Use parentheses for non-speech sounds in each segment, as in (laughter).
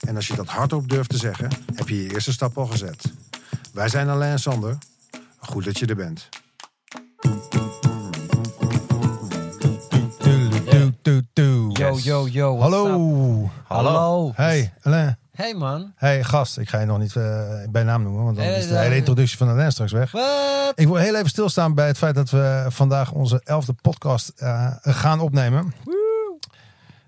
en als je dat hardop durft te zeggen, heb je je eerste stap al gezet. Wij zijn Alain en Sander. Goed dat je er bent. Yo, yo, yo. what's Hallo. up? Hallo. Hey, Alain. Hey, man. Hey, gast. Ik ga je nog niet eh, bij naam noemen, want dan is de hele introductie van Alain straks weg. Ik wil heel even stilstaan bij het feit dat we vandaag onze elfde podcast eh, gaan opnemen.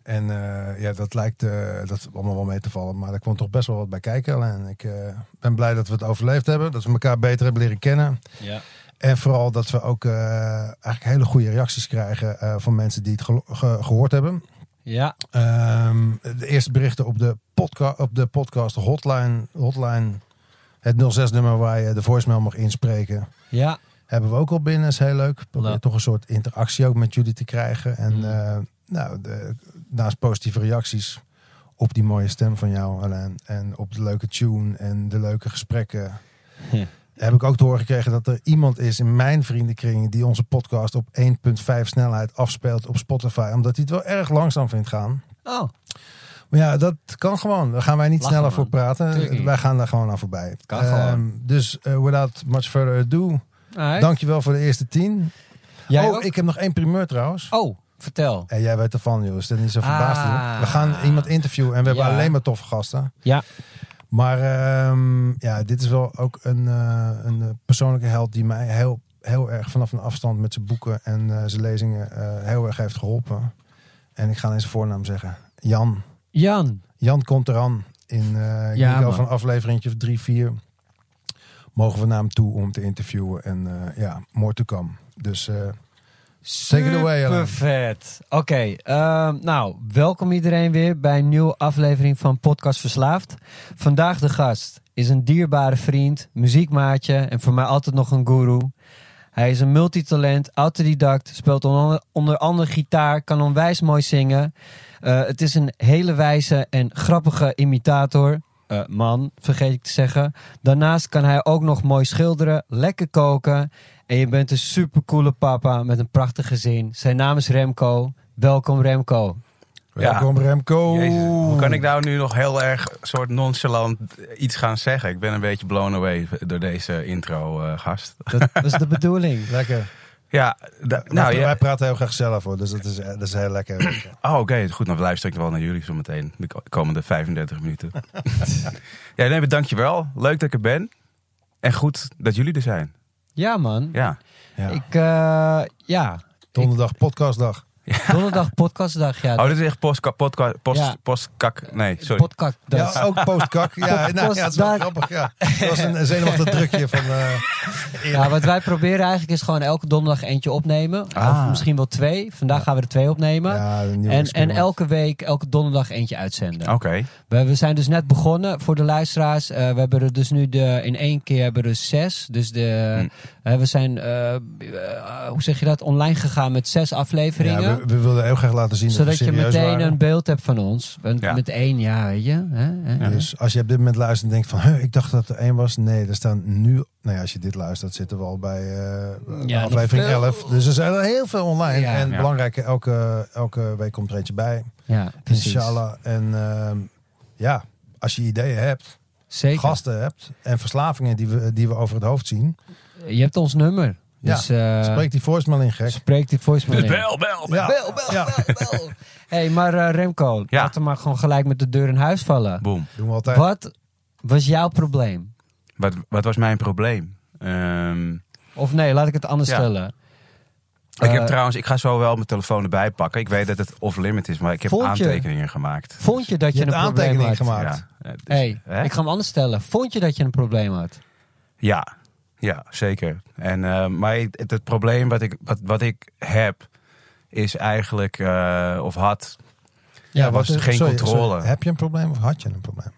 En eh, ja, dat lijkt eh, dat allemaal wel mee te vallen. Maar er kwam toch best wel wat bij kijken. En ik eh, ben blij dat we het overleefd hebben. Dat we elkaar beter hebben leren kennen. Ja. En vooral dat we ook eigenlijk hele goede reacties krijgen van mensen die het ge- gehoord hebben. Ja. Ehm, de eerste berichten op de, podca op de podcast hotline, hotline, het 06-nummer waar je de voicemail mag inspreken, Ja. hebben we ook al binnen. is heel leuk. Probeer Leuk. toch een soort interactie ook met jullie te krijgen. En Mm. Nou, de, naast positieve reacties op die mooie stem van jou, Alain, en op de leuke tune en de leuke gesprekken, heb ik ook te horen gekregen dat er iemand is in mijn vriendenkring die onze podcast op 1.5 snelheid afspeelt op Spotify, omdat hij het wel erg langzaam vindt gaan. Oh. Maar ja, dat kan gewoon. Daar gaan wij niet Lachen, sneller man. voor praten. Wij gaan daar gewoon aan voorbij. Kan Ehm, gewoon. Dus eh, without much further ado, Alright. dankjewel voor de eerste tien. Jij oh, ook? ik heb nog één primeur trouwens. Oh, vertel. En jij weet ervan, joh. Is dat niet zo verbaasd? Ah. We gaan iemand interviewen en we hebben Ja. alleen maar toffe gasten. Ja. Maar ehm, ja, dit is wel ook een, eh, een persoonlijke held die mij heel, heel erg vanaf een afstand met zijn boeken en eh, zijn lezingen eh, heel erg heeft geholpen. En ik ga alleen zijn voornaam zeggen. Jan. Jan. Jan komt eraan in uh, Ja, van een afleveringetje of drie, vier. Mogen we naar hem toe om te interviewen. En ja, more to come. Dus Super vet. Oké, ehm, nou, welkom iedereen weer bij een nieuwe aflevering van Podcast Verslaafd. Vandaag de gast is een dierbare vriend, muziekmaatje en voor mij altijd nog een guru. Hij is een multitalent, autodidact, speelt onder, onder andere gitaar, kan onwijs mooi zingen. Eh, het is een hele wijze en grappige imitator. Eh, man, vergeet ik te zeggen. Daarnaast kan hij ook nog mooi schilderen, lekker koken. En je bent een supercoole papa met een prachtig gezin. Zijn naam is Remco. Welkom Remco. welkom Remco. Jezus, hoe kan ik nou nu nog heel erg soort nonchalant iets gaan zeggen? Ik ben een beetje blown away door deze intro, eh, gast. Dat, is de bedoeling. (laughs) Lekker. Ja, Nou, nou wij ja. praten heel graag zelf hoor. Dus dat is, dat is heel lekker. (clears throat) Oh, oké. Goed, dan luister ik wel naar jullie zo meteen. De ko- komende 35 minuten. (laughs) ja, nee, dankjewel. Leuk dat ik er ben. En goed dat jullie er zijn. Ja man. Ja. Ja. Ik, eh, ja. Donderdag, podcastdag. (laughs) Donderdag podcastdag. Ja, Oh, dit is echt postka, postka, post, Ja. postkak. Nee, sorry. Podcast. dat- Ja, ook postkak. Ja, (laughs) nou, ja, het is wel grappig. Ja. Dat was een zenuwachtig drukje van... eh, (laughs) Ja, wat wij proberen eigenlijk is gewoon elke donderdag eentje opnemen. Ah. Of misschien wel twee. Vandaag gaan we er twee opnemen. ja, een nieuw en, en elke week, elke donderdag eentje uitzenden. Oké. We, we zijn dus net begonnen voor de luisteraars. Eh, we hebben er dus nu de, in één keer hebben we er zes. Dus de, Hm. eh, we zijn, hoe zeg je dat, online gegaan met zes afleveringen. Ja, we, we wilden heel graag laten zien zodat dat we je meteen waren. een beeld hebt van ons. Want Ja. Met één, ja, weet je. Hè? Hè? Dus als je op dit moment luistert en denkt van... "Huh, ik dacht dat er één was. Nee, er staan nu... Nou ja, als je dit luistert, zitten we al bij eh, Ja, aflevering veel. 11. Dus er zijn er heel veel online. Ja. en Ja. belangrijk, elke, elke week komt er eentje bij. Ja, precies. Inshallah. En ehm, ja, als je ideeën hebt, Zeker. gasten hebt... en verslavingen die we, die we over het hoofd zien... Je hebt ons nummer. Ja, Dus eh, spreek die voicemail in, gek. spreek die voicemail in. Bel, bel, bel. Ja. Bel, bel, Ja. bel, bel. (laughs) hey, maar eh, Remco, Ja. laten we maar gewoon gelijk met de deur in huis vallen. Boom. Doen we altijd. Wat was jouw probleem? Wat, wat was mijn probleem? Ehm, Of nee, laat ik het anders Ja. stellen. ik heb Eh, trouwens, ik ga zo wel mijn telefoon erbij pakken. Ik weet dat het off-limit is, maar ik heb je- aantekeningen gemaakt. Vond je dat je, een probleem aantekeningen had? gemaakt. Ja, dus, hey, hè? ik ga hem anders stellen. Vond je dat je een probleem had? ja, ja, zeker. En, eh, maar het, het probleem wat ik, wat, wat ik heb, is eigenlijk, eh, of had, Ja, was wat- geen sorry, controle. sorry. heb je een probleem of had je een probleem?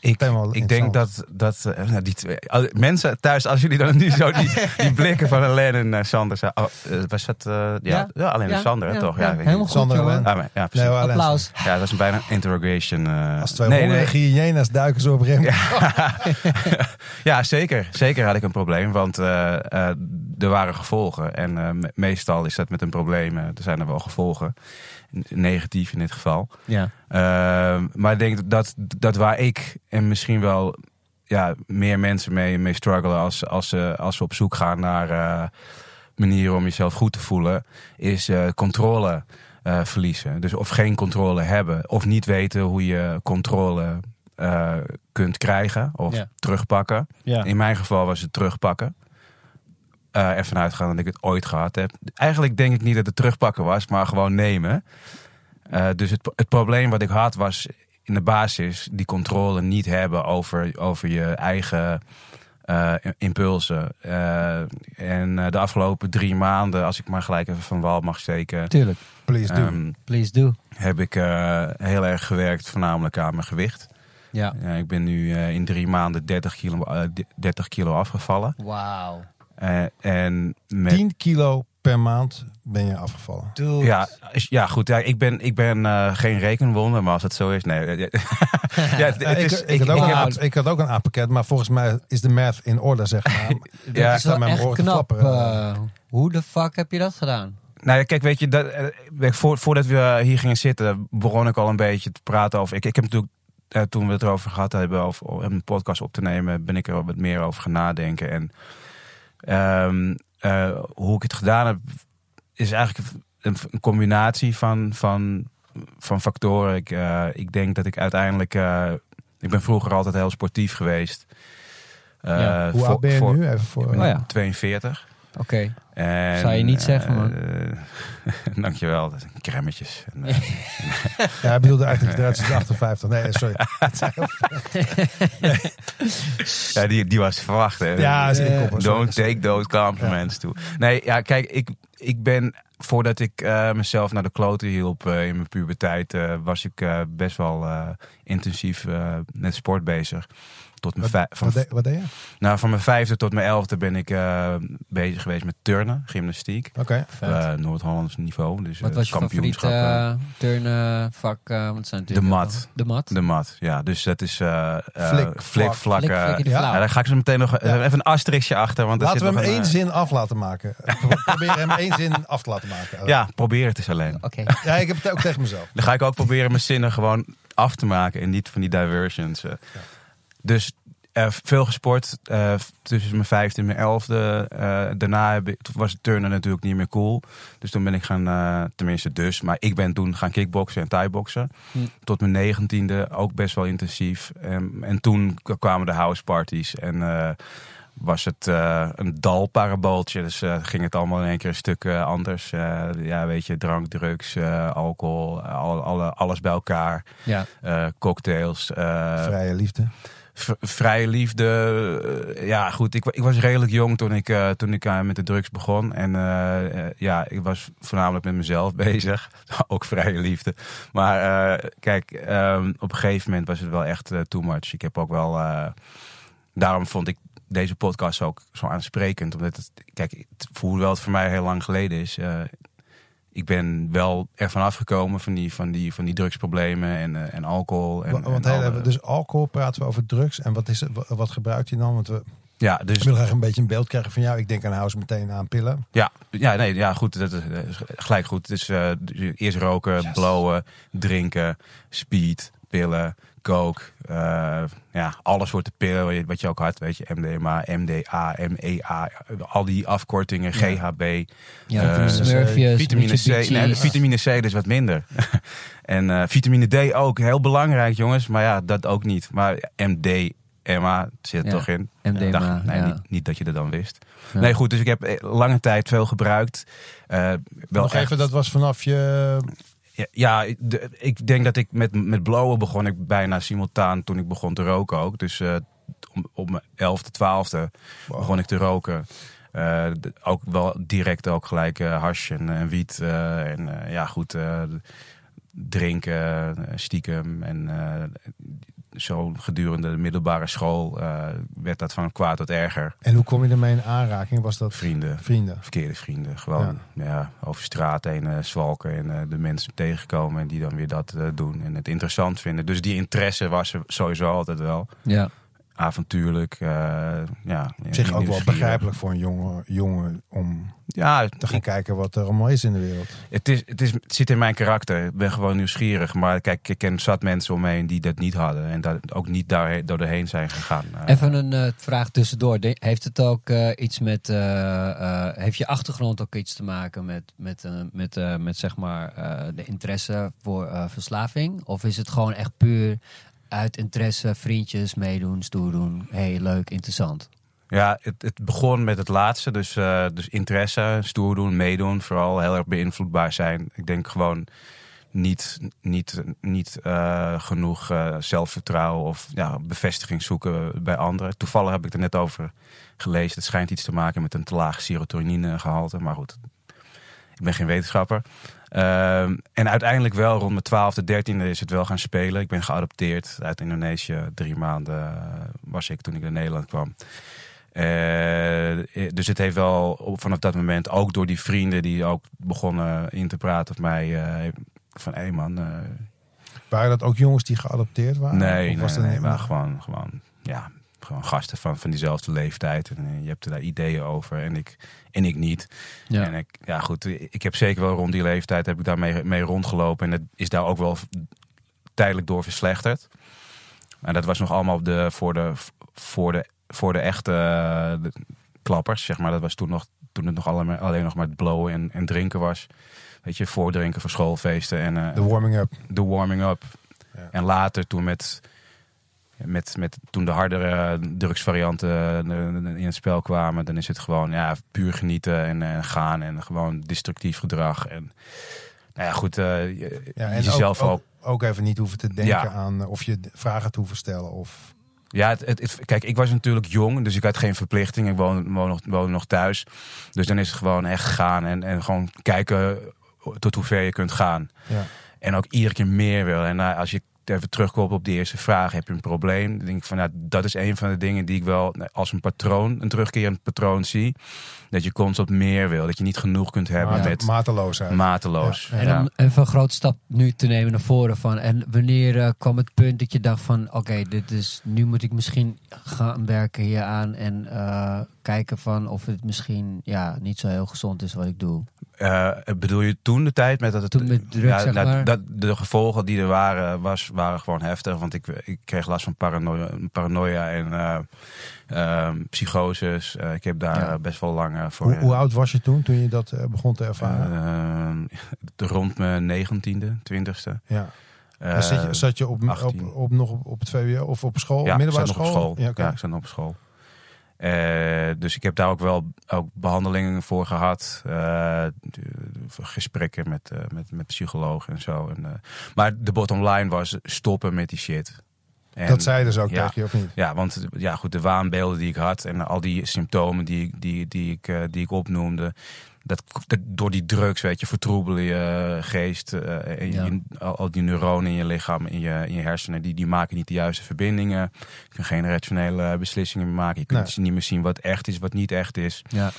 Ik ben wel ik denk dat, dat eh, nou, die twee, al- mensen thuis, als jullie dan nu zo die, (laughs) die blikken van Helene en eh, Sander, zijn- oh, eh, was dat, ja, ja, Ja? alleen Ja, Sander, ja, toch? ja, Ja, helemaal goed, Sander. Ah, maar, ja, precies. Nee, wel alleen Applaus. ja, dat was bijna een interrogation. Als twee nee, nee. hyena's duiken zo op rem. (laughs) (laughs) Ja, zeker. Zeker had ik een probleem, want er waren gevolgen. En me- meestal is dat met een probleem, er zijn er wel gevolgen. Negatief in dit geval. Ja. Ehm, maar ik denk dat, dat waar ik en misschien wel ja, meer mensen mee, mee struggelen als, als, ze als ze op zoek gaan naar eh, manieren om jezelf goed te voelen, is eh, controle eh, verliezen. Dus of geen controle hebben, of niet weten hoe je controle kunt krijgen of Ja. terugpakken. Ja. In mijn geval was het terugpakken. Eh ervan uitgaan dat ik het ooit gehad heb. Eigenlijk denk ik niet dat het terugpakken was, maar gewoon nemen. Eh, dus het, het probleem wat ik had was in de basis die controle niet hebben over, over je eigen eh, impulsen. Eh, en eh, de afgelopen drie maanden, als ik maar gelijk even van wal mag steken, Tuurlijk. Please do. ehm, Please do. heb ik eh, heel erg gewerkt, voornamelijk aan mijn gewicht. Ja. Ja, ik ben nu eh, in drie maanden 30 kilo, eh, 30 kilo afgevallen. Wauw. Eh, en met 10 kilo per maand ben je afgevallen. Dude. Ja, is- ja, goed. Ja, ik ben, ik ben eh, geen rekenwonder, maar als het zo is, nee. ja, het, (laughs) Ja, het ik, is, ik, had ook ik een ik had ook een A-pakket, maar volgens mij is de math in orde, zeg maar. (laughs) Dat Ja, is sta mijn knap. flapperen. eh, hoe de fuck heb je dat gedaan? Nou ja, kijk, weet je, dat, voordat we hier gingen zitten, begon ik al een beetje te praten over. Ik, ik heb natuurlijk, toen we het erover gehad hebben, over, om een podcast op te nemen, ben ik er wat meer over gaan nadenken. En ehm, eh, hoe ik het gedaan heb, is eigenlijk een, een combinatie van, van, van factoren. Ik, eh, ik denk dat ik uiteindelijk. eh, ik ben vroeger altijd heel sportief geweest. Eh, Ja. Hoe voor- oud ben je voor- nu? Even voor, Ik ben Oh ja. 42. Oké. En, Zou je niet zeggen, man. eh, (laughs) dankjewel. Dat zijn cremmetjes. En, eh, (laughs) Ja, hij bedoelde eigenlijk ziet 58. Nee, sorry. (laughs) ja, die, die was verwacht. Hè. Ja. Don't take those compliments toe. Nee, ja, kijk, ik, ik ben voordat ik eh, mezelf naar de kloten hielp in mijn puberteit, eh, was ik eh, best wel eh, intensief met sport bezig. Tot mijn vij- van, Wat, deed- wat deed je? nou, van mijn vijfde tot mijn elfde ben ik eh, bezig geweest met turnen, gymnastiek. Oké. Vet. eh Noord-Hollands niveau. Dus Wat eh, was je uh, turnvak? eh, wat zijn De mat. De mat. De mat, ja. Dus dat is eh eh, Flik, flik. Flik, ja. ja, daar ga ik zo meteen nog Ja. even een asterixje achter. Want er Laten we hem één een, zin af laten maken. (laughs) Probeer hem één zin af te laten maken. Ja, probeer het eens alleen. Oké. Ja, ik heb het ook tegen mezelf. Dan ga ik ook proberen mijn zinnen gewoon af te maken en niet van die diversions. eh. Dus eh, veel gesport eh, tussen mijn vijfde en mijn elfde. Eh, daarna heb ik, was het turnen natuurlijk niet meer cool. Dus toen ben ik gaan, eh, tenminste dus, maar ik ben toen gaan kickboksen en thaiboxen. Hm. Tot mijn negentiende ook best wel intensief. En, en toen kwamen de houseparties en eh, was het eh, een dalparabooltje. Dus eh, ging het allemaal in één keer een stuk eh, anders. Eh, ja, weet je, drank, drugs, eh, alcohol, al, alle, alles bij elkaar. Ja. Eh, cocktails. eh, Vrije liefde. Vrije liefde. eh, ja, goed. Ik, ik was redelijk jong toen ik, eh, toen ik eh, met de drugs begon. En ja, ik was voornamelijk met mezelf (laughs) bezig. Ook vrije liefde. Maar kijk, ehm, op een gegeven moment was het wel echt too much. Ik heb ook wel. daarom vond ik deze podcast ook zo aansprekend. Omdat het, kijk, het wel het voor mij heel lang geleden is. Eh, ik ben wel ervan afgekomen van die, van die, van die drugsproblemen en, eh, en alcohol. En, Wa- Want en dus alcohol praten we over drugs. En wat, is het, wat gebruikt hij dan? Want we ja, dus willen graag een beetje een beeld krijgen van jou. Ik denk aan house meteen aan pillen. Ja, ja, nee, ja, goed. Dat is, is gelijk goed. Dus eh, eerst roken, Yes. blowen, drinken, speed, pillen, coke. eh, ja, alles wordt de pillen wat je, ook had, weet je. MDMA, MDA, MEA, al die afkortingen. GHB. Ja, Eh, smurfjes, Vitamine C, Mitsubishi. nee, de vitamine C dus wat minder. (laughs) en eh, vitamine D ook, heel belangrijk jongens. Maar ja, dat ook niet. Maar MDMA zit er Ja, toch in. MDMA, Dacht- nee, ja. niet, niet dat je dat dan wist. Ja. Nee, goed, dus ik heb eh, lange tijd veel gebruikt. Eh, wel Nog echt- even, dat was vanaf je... ja, ja, de- ik denk dat ik met, met blowen begon ik bijna simultaan toen ik begon te roken ook. Dus eh, om, op mijn elfde, twaalfde Wow. begon ik te roken. De- ook wel direct ook gelijk eh hash en, en wiet. en ja, goed, drinken, stiekem. En zo gedurende de middelbare school eh, werd dat van kwaad tot erger. En hoe kom je ermee in aanraking? Was dat Vrienden, vrienden? verkeerde vrienden. Gewoon ja. over straat heen uh, zwalken en uh, de mensen tegenkomen en die dan weer dat uh, doen en het interessant vinden. Dus die interesse was er sowieso altijd wel. Ja. Avontuurlijk. ja, Op zich ook wel begrijpelijk voor een jongen, jongen om ja, te gaan kijken wat er allemaal is in de wereld. Het, is, het, is, het zit in mijn karakter. Ik ben gewoon nieuwsgierig. Maar kijk, ik ken zat mensen om me heen die dat niet hadden. En dat ook niet daar, door doorheen zijn gegaan. Even een uh, vraag tussendoor. Heeft het ook uh, iets met... Uh, heeft je achtergrond ook iets te maken met, met, met, met zeg maar de interesse voor verslaving? Of is het gewoon echt puur uit interesse, vriendjes, meedoen, stoer doen? hey, leuk, interessant. Ja, het, het, begon met het laatste. Dus, uh, dus interesse, stoer doen, meedoen. Vooral heel erg beïnvloedbaar zijn. Ik denk gewoon niet, niet, niet uh, genoeg uh, zelfvertrouwen of ja, bevestiging zoeken bij anderen. Toevallig heb ik er net over gelezen. Het schijnt iets te maken met een te laag serotoninegehalte. Maar goed, ik ben geen wetenschapper. Uh, en uiteindelijk wel rond mijn twaalfde, dertiende is het wel gaan spelen. Ik ben geadopteerd uit Indonesië. Drie maanden was ik toen ik naar Nederland kwam. Uh, dus het heeft wel vanaf dat moment, ook door die vrienden die ook begonnen in te praten op mij, uh, van hé hey man. Uh, waren dat ook jongens die geadopteerd waren? Nee, of was nee, nee, maar gewoon, gewoon, ja, gewoon gasten van, van diezelfde leeftijd. En je hebt er daar ideeën over en ik, en ik niet. Ja. En ik, ja goed, ik heb zeker wel rond die leeftijd heb ik daarmee mee rondgelopen. En het is daar ook wel tijdelijk door verslechterd. En dat was nog allemaal de, voor, de, voor de voor de echte de klappers, zeg maar. Dat was toen, nog, toen het nog alleen, alleen nog maar het blowen en, en drinken was. Weet je, voordrinken voor schoolfeesten. En, uh, de warming-up. De warming-up. Ja. En later toen met, met, met toen de hardere drugsvarianten in het spel kwamen, dan is het gewoon ja, puur genieten en, en gaan en gewoon destructief gedrag. En nou ja, goed, uh, ja, en jezelf ook, ook, ook, even niet hoeven te denken ja. aan of je vragen te hoeven stellen of ja, het, het, kijk, ik was natuurlijk jong, dus ik had geen verplichting. Ik woon, woon, nog, woon nog thuis. Dus dan is het gewoon echt gaan en, en gewoon kijken tot hoe ver je kunt gaan. Ja. En ook iedere keer meer willen. En als je even terugkomt op die eerste vraag, heb je een probleem? Dan denk ik van, nou, dat is een van de dingen die ik wel als een patroon, een terugkerend patroon zie. Dat je constant meer wil, dat je niet genoeg kunt hebben Mate, met mateloosheid. Mateloos. Ja. En om even een grote stap nu te nemen naar voren van, en wanneer uh, kwam het punt dat je dacht van, oké, okay, dit is, nu moet ik misschien gaan werken hier aan en uh, kijken van of het misschien ja, niet zo heel gezond is wat ik doe. Uh, bedoel je toen de tijd met dat het. Toen met drugs, ja, zeg maar. dat, de gevolgen die er waren, was, waren gewoon heftig. Want ik, ik kreeg last van paranoia, paranoia en uh, uh, psychoses. ik heb daar ja. best wel lang voor. Hoe, hoe, oud was je toen, toen je dat begon te ervaren? (laughs) rond mijn negentiende, twintigste. Ja. zat, je, zat je op, op, op, nog op, op het VWO of op school? Ja, middelbare ik school? Op school. Ja, okay. ja, ik zat nog op school. Uh, dus ik heb daar ook wel ook behandelingen voor gehad. Uh, gesprekken met, uh, met, met psychologen en zo. En, maar de bottom line was stoppen met die shit. En, dat zei dus ook ja, tegen je, of niet? Ja, want ja, goed, de waanbeelden die ik had en al die symptomen die, die, die, ik, die ik opnoemde. Dat, dat, door die drugs, weet je, vertroebelen je geest. Uh, en ja. je, al, al, die neuronen in je lichaam, in je, in je hersenen, die, die maken niet de juiste verbindingen. Je kunt geen rationele beslissingen meer maken. Je kunt nee. niet meer zien wat echt is, wat niet echt is. Ja.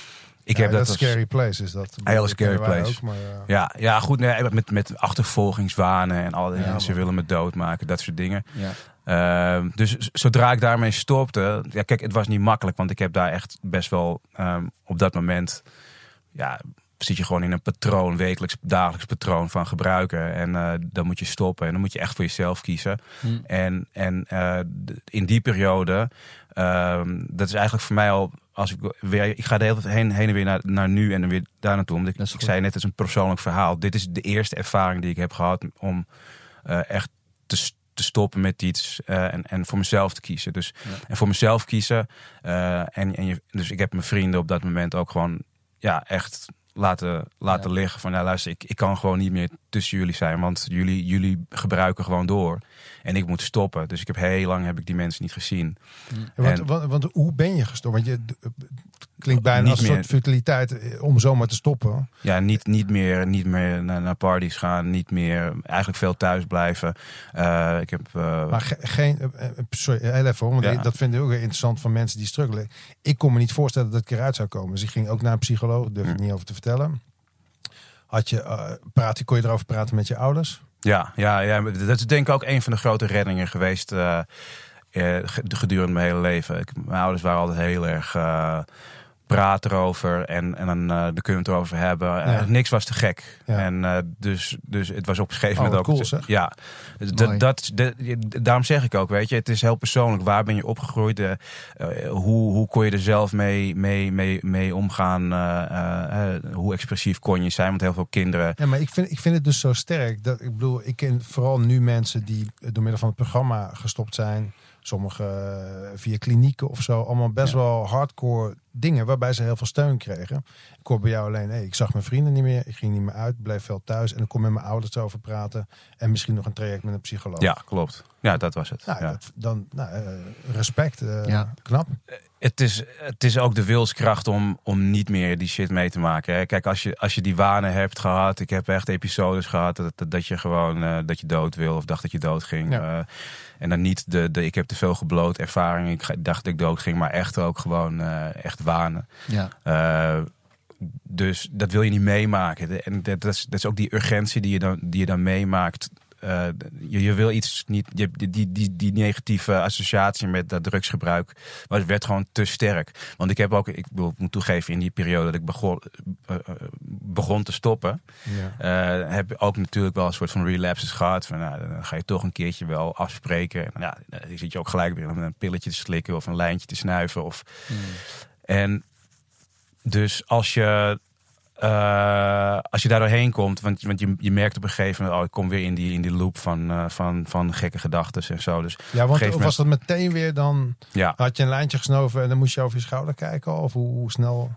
Ik ja, heb dat als scary place is dat. Heel scary place. Ook, maar, uh... ja, ja, goed. Nee, met, met achtervolgingswanen en al die ja, ze willen me doodmaken, dat soort dingen. Ja. Uh, dus zodra ik daarmee stopte, ja, kijk, het was niet makkelijk, want ik heb daar echt best wel um, op dat moment ja, zit je gewoon in een patroon, wekelijks, dagelijks patroon van gebruiken. En uh, dan moet je stoppen en dan moet je echt voor jezelf kiezen. Hmm. En, en uh, in die periode, uh, dat is eigenlijk voor mij al, als ik weer, ik ga de hele tijd heen, heen en weer naar, naar nu en dan weer daar naartoe. Omdat ik, ik zei net, het is een persoonlijk verhaal. Dit is de eerste ervaring die ik heb gehad om uh, echt te te stoppen met iets uh, en, en voor mezelf te kiezen. Dus ja. en voor mezelf kiezen. Uh, en, en je, dus ik heb mijn vrienden op dat moment ook gewoon ja, echt laten, laten Ja. liggen. Van ja, luister, ik, ik kan gewoon niet meer tussen jullie zijn. Want jullie, jullie gebruiken gewoon door. En ik moet stoppen. Dus ik heb heel lang heb ik die mensen niet gezien. Want, En- want, want hoe ben je gestopt? Want je, Klinkt bijna als een meer. soort futiliteit eh, om zomaar te stoppen. Ja, niet, niet meer, niet meer naar, naar parties gaan, niet meer eigenlijk veel thuis blijven. Eh, ik heb, eh, Maar ge- geen, eh, eh, sorry, heel even hoor, want Ja. dat vind ik ook interessant van mensen die struggelen. Ik kon me niet voorstellen dat ik eruit zou komen. Dus ik ging ook naar een psycholoog, daar durf ik Hm. niet over te vertellen. Had je, eh praat, kon je erover praten met je ouders? Ja, ja, ja, dat is denk ik ook een van de grote reddingen geweest eh, eh, ge- gedurende mijn hele leven. Mijn ouders waren altijd heel erg eh praat erover en, en dan, eh dan kunnen we het erover hebben. Eh, niks was te gek. Ja. En eh, dus, dus het was op een gegeven Oh, moment wat ook... cool, zeg. Ja, Dus dat, dat, dat- daarom zeg ik ook, weet je, het is heel persoonlijk. Waar ben je opgegroeid? Hoe, hoe kon je er zelf mee, mee, mee, mee omgaan? Hoe expressief kon je zijn? Want heel veel kinderen... Ja, maar ik vind, ik vind het dus zo sterk. Dat, ik bedoel, ik ken vooral nu mensen die door middel van het programma gestopt zijn. Sommigen eh, via klinieken of zo. Allemaal best Ja. wel hardcore dingen waarbij ze heel veel steun kregen. Ik hoor bij jou alleen, hey, ik zag mijn vrienden niet meer. Ik ging niet meer uit, bleef veel thuis. En dan kon met mijn ouders over praten. En misschien nog een traject met een psycholoog. Ja, klopt. Ja, dat was het. Nou, ja. dat, dan nou, eh, respect. eh, Ja. Knap. Het is, het is ook de wilskracht om, om niet meer die shit mee te maken. Hè. Kijk, als je, als je die wanen hebt gehad. Ik heb echt episodes gehad dat, dat, dat je gewoon eh, dat je dood wil of dacht dat je dood ging. Ja. En dan niet de, de ik heb te veel gebloot ervaring. Ik dacht dat ik dood ging, maar echt ook gewoon eh, echt wanen. Ja. Eh, dus dat wil je niet meemaken. En dat, dat, is, dat is ook die urgentie die je dan, die je dan meemaakt. Eh, je, je wil iets niet. Je, die, die, die, negatieve associatie met dat drugsgebruik. Maar het werd gewoon te sterk. Want ik heb ook, ik, ik moet toegeven, in die periode dat ik begon, eh, eh, begon te stoppen. Ja. eh, heb ook natuurlijk wel een soort van relapses gehad. Van, nou, dan ga je toch een keertje wel afspreken. En, ja, dan zit je ook gelijk weer een pilletje te slikken of een lijntje te snuiven. Of, en dus als je, eh, als je daar doorheen komt, want, want je, je merkt op een gegeven moment, oh, ik kom weer in die, in die loop van, eh, van, van gekke gedachten en zo. Dus Ja, want gegeven was dat meteen weer dan... ja, Had je een lijntje gesnoven en dan moest je over je schouder kijken? Of hoe, hoe snel...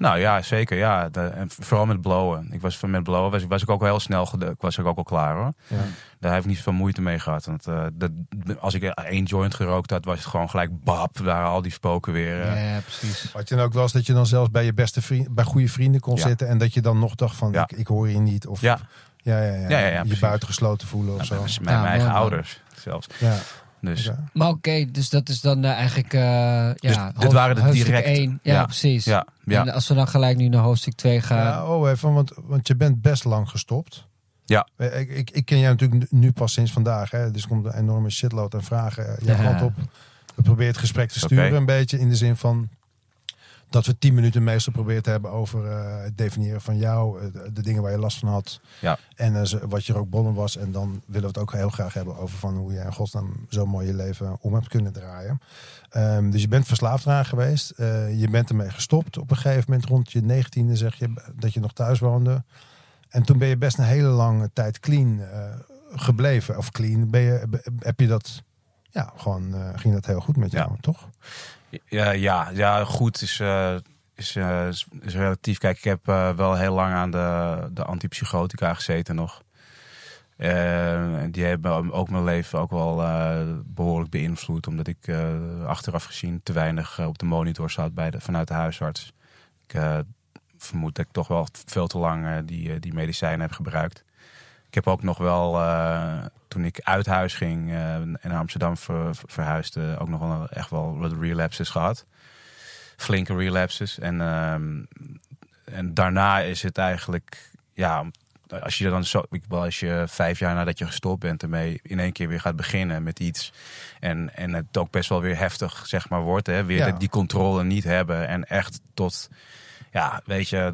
nou ja, zeker. Ja. De- en vooral met blowen. Ik was van met blowen was, was ik ook wel heel snel, ik was ik ook al klaar hoor. Ja. Daar heb ik niet zoveel moeite mee gehad. Want eh, dat, als ik één joint gerookt had, was het gewoon gelijk bap. Daar al die spoken weer. eh. ja, precies. Had je dan ook wel eens dat je dan zelfs bij je beste vriend, bij goede vrienden kon Ja. zitten en dat je dan nog dacht van Ja. ik, ik hoor je niet of Ja, ja, ja, ja, Ja, ja, ja, je precies. buitengesloten voelen of zo. bij mijn, Ja, mijn eigen ouders zelfs. Ja, Dus. Maar oké, dus dat is dan eh, eigenlijk. eh ja, dit hoofd- waren de hoofdstuk direct- één. Ja, ja. precies. ja, ja. En als we dan gelijk nu naar hoofdstuk 2 gaan. Ja, oh even, want, want je bent best lang gestopt. Ja. Eh, Ik, ik, ik ken jou natuurlijk nu pas sinds vandaag. Hè, dus er komt een enorme shitload aan vragen jouw Ja. (laughs) kant op. We proberen het gesprek te sturen een beetje in de zin van dat we tien minuten meestal proberen te hebben over eh, het definiëren van jou, eh, de, de dingen waar je last van had Ja. en eh, wat je rookbollen was. En dan willen we het ook heel graag hebben over van hoe jij in godsnaam zo mooi je leven om hebt kunnen draaien. Ehm, dus je bent verslaafd eraan geweest. Je bent ermee gestopt op een gegeven moment rond je negentiende zeg je dat je nog thuis woonde. En toen ben je best een hele lange tijd clean gebleven. Of clean. Ben je, heb je dat, ja, gewoon eh, ging dat heel goed met jou, Ja. toch? Ja, ja, ja, goed is, eh, is, is, is relatief. Kijk, ik heb wel heel lang aan de, de antipsychotica gezeten nog. Die hebben ook mijn leven ook wel eh, behoorlijk beïnvloed. Omdat ik achteraf gezien te weinig op de monitor zat bij de, vanuit de huisarts. Ik vermoed dat ik toch wel veel te lang die, die medicijnen heb gebruikt. Ik heb ook nog wel, eh, toen ik uit huis ging eh, en naar Amsterdam ver- ver- verhuisde, ook nog wel echt wel wat relapses gehad. Flinke relapses. En, ehm, en daarna is het eigenlijk, ja, als je dan zo, als je vijf jaar nadat je gestopt bent ermee in één keer weer gaat beginnen met iets. En, en het ook best wel weer heftig, zeg maar, wordt. Hè? Weer Ja. die controle niet hebben. En echt tot, ja, weet je,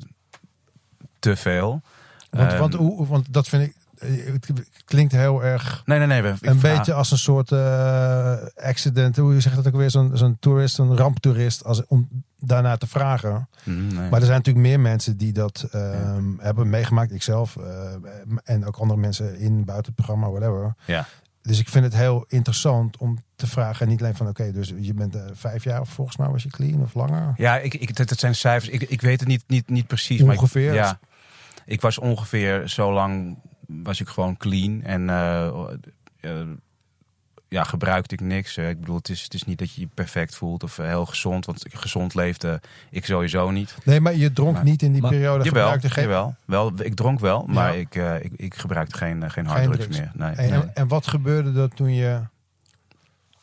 te veel. Want, Ehm, want, hoe, want dat vind ik, het klinkt heel erg Nee, nee, nee. we- een vraag- beetje als een soort eh, accident. Hoe je zegt dat ook weer? Zo'n zo'n toerist, een ramptoerist. Als, om daarna te vragen. Mm, nee. Maar er zijn natuurlijk meer mensen die dat ehm, hebben meegemaakt. Ikzelf. eh, en ook andere mensen in, buiten het programma, whatever. Ja. Dus ik vind het heel interessant om te vragen. Niet alleen van oké, dus je bent eh, vijf jaar of volgens mij was je clean of langer. Ja, ik, ik, dat, dat zijn cijfers. Ik, ik weet het niet, niet, niet precies. maar ik- Ongeveer. ja, ik was ongeveer zo lang was ik gewoon clean. En eh, eh, ja, gebruikte ik niks. Ik bedoel, het is, het is niet dat je je perfect voelt of eh, heel gezond. Want gezond leefde ik sowieso niet. Nee, maar je dronk Maar- niet in die Maar- periode. Jawel, gebruikte geen... jawel, wel, ik dronk wel, maar Ja. ik, eh, ik, ik gebruikte geen, geen harddrugs drugs. meer. Nee. En, en, en wat gebeurde er toen je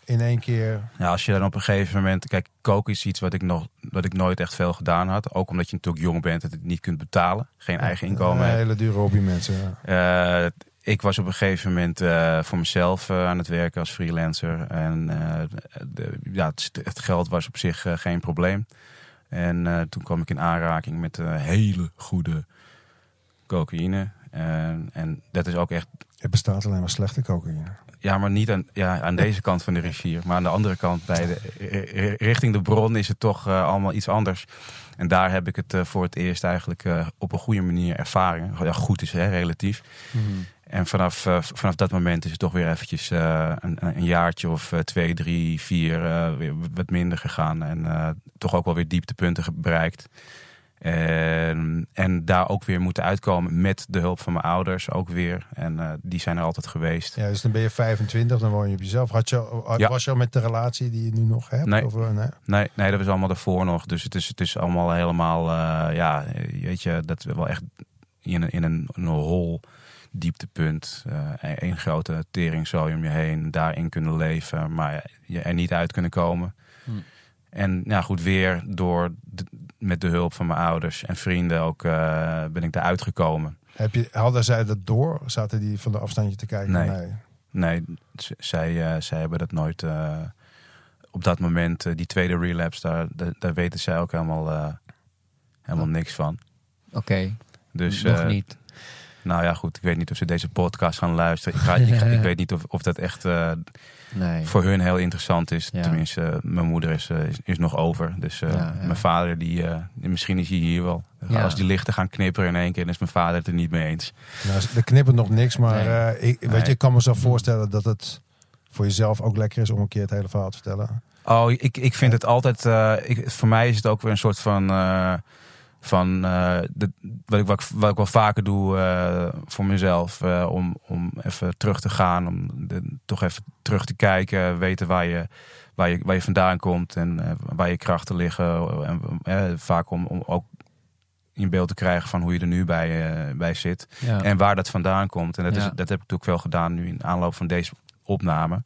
in één keer... Ja, als je dan op een gegeven moment. Kijk, koken is iets wat ik, nog, wat ik nooit echt veel gedaan had. Ook omdat je natuurlijk jong bent en het niet kunt betalen. Geen eigen inkomen Een hele dure hobby mensen. ja. Eh, ik was op een gegeven moment eh, voor mezelf eh, aan het werken als freelancer. En de, ja, het, het geld was op zich geen probleem. En toen kwam ik in aanraking met hele goede cocaïne. En, en dat is ook echt Er bestaat alleen maar slechte cocaïne. Ja, maar niet aan, ja, aan deze kant van de rivier. Maar aan de andere kant, bij de, eh, richting de bron, is het toch eh, allemaal iets anders. En daar heb ik het eh, voor het eerst eigenlijk eh, op een goede manier ervaren. Ja, goed is hè, relatief. En vanaf, eh, vanaf dat moment is het toch weer eventjes eh, een, een jaartje of eh, twee, drie, vier eh, weer wat minder gegaan. En eh, toch ook wel weer dieptepunten bereikt. En, en daar ook weer moeten uitkomen met de hulp van mijn ouders ook weer. En eh, die zijn er altijd geweest. Ja, dus dan ben je 25, dan woon je op jezelf. Had je, Ja. Was je al met de relatie die je nu nog hebt? Nee. Of, eh, nee? Nee, nee, dat was allemaal daarvoor nog. Dus het is, het is allemaal helemaal, eh, ja, weet je, dat we wel echt in een, in een, een hol dieptepunt. eh één grote teringzooi om je heen, daarin kunnen leven, maar je er niet uit kunnen komen. Hm. En ja, goed, weer door de- met de hulp van mijn ouders en vrienden ook eh, ben ik daar uitgekomen. Heb je, hadden zij dat door? Zaten die van de afstandje te kijken? Nee. Nee, z- zij, eh, zij hebben dat nooit eh, op dat moment, die tweede relapse, daar, daar, daar weten zij ook helemaal, eh, helemaal niks van. Oké, Dus, nog niet. Nou ja, goed, ik weet niet of ze deze podcast gaan luisteren. Ik, ga, ik, ga- ik (laughs) weet niet of, of dat echt eh, Nee. voor hun heel interessant is. Ja. Tenminste, mijn moeder is, eh, is, is nog over. Dus eh, Ja, ja. mijn vader, die, eh, die- misschien is hij hier wel. Ja. Als die lichten gaan knipperen in één keer, dan is mijn vader het er niet mee eens. Nou, er knippert nog niks, maar Nee. eh, ik, weet Nee. je, ik kan me zo voorstellen dat het voor jezelf ook lekker is om een keer het hele verhaal te vertellen. Oh, ik, ik vind het altijd. eh, ik, voor mij is het ook weer een soort van. Van eh, de, wat, ik, wat, ik, wat ik wel vaker doe eh, voor mezelf. eh, om, om even terug te gaan. Om de, toch even terug te kijken. Weten waar je, waar je, waar je vandaan komt. En waar je krachten liggen. En, vaak om, om ook in beeld te krijgen van hoe je er nu bij, bij zit. Ja. En waar dat vandaan komt. En dat, is, dat heb ik natuurlijk wel gedaan nu in aanloop van deze opname. En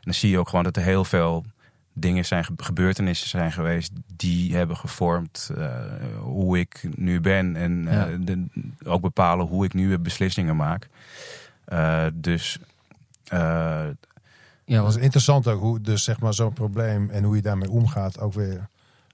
dan zie je ook gewoon dat er heel veel dingen zijn, ge- gebeurtenissen zijn geweest die hebben gevormd eh, hoe ik nu ben. En eh, de- ook bepalen hoe ik nu beslissingen maak. Eh, dus eh, ja, is interessant ook hoe dus zeg maar zo'n probleem en hoe je daarmee omgaat ook weer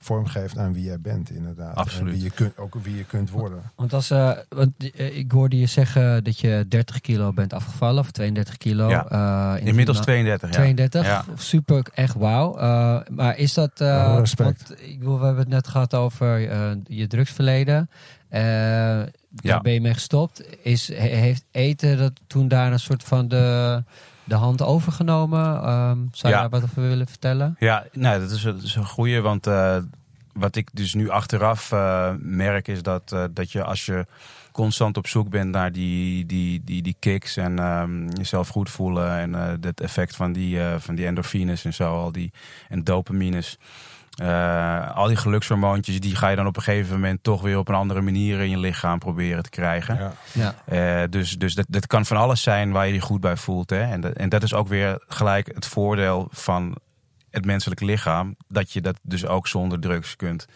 vorm geeft aan wie jij bent inderdaad. Absoluut. En wie je kunt, ook wie je kunt worden. want als, eh, want, eh, ik hoorde je zeggen dat je 30 kilo bent afgevallen, of 32 kilo. Ja. eh, in inmiddels die 32 jaar. 32, Ja. super, echt wauw. Eh, maar is dat... eh, Oh, respect. Want, ik bedoel, we hebben het net gehad over eh, je drugsverleden. Eh, daar Ja. ben je mee gestopt. Is, he- heeft eten dat toen daar een soort van de, de hand overgenomen? Ehm, zou je Ja. daar wat over willen vertellen? Ja, nou, dat is, dat is een goeie. Want eh, wat ik dus nu achteraf eh, merk is dat, eh, dat je als je constant op zoek bent naar die, die, die, die kicks en ehm, jezelf goed voelen en het effect van die, van die endorfines en zo, al die en dopamines. Eh, al die gelukshormoontjes, die ga je dan op een gegeven moment toch weer op een andere manier in je lichaam proberen te krijgen. Ja. Ja, Eh, dus dus dat, dat kan van alles zijn waar je je goed bij voelt. Hè? En, dat, en dat is ook weer gelijk het voordeel van het menselijk lichaam. Dat je dat dus ook zonder drugs kunt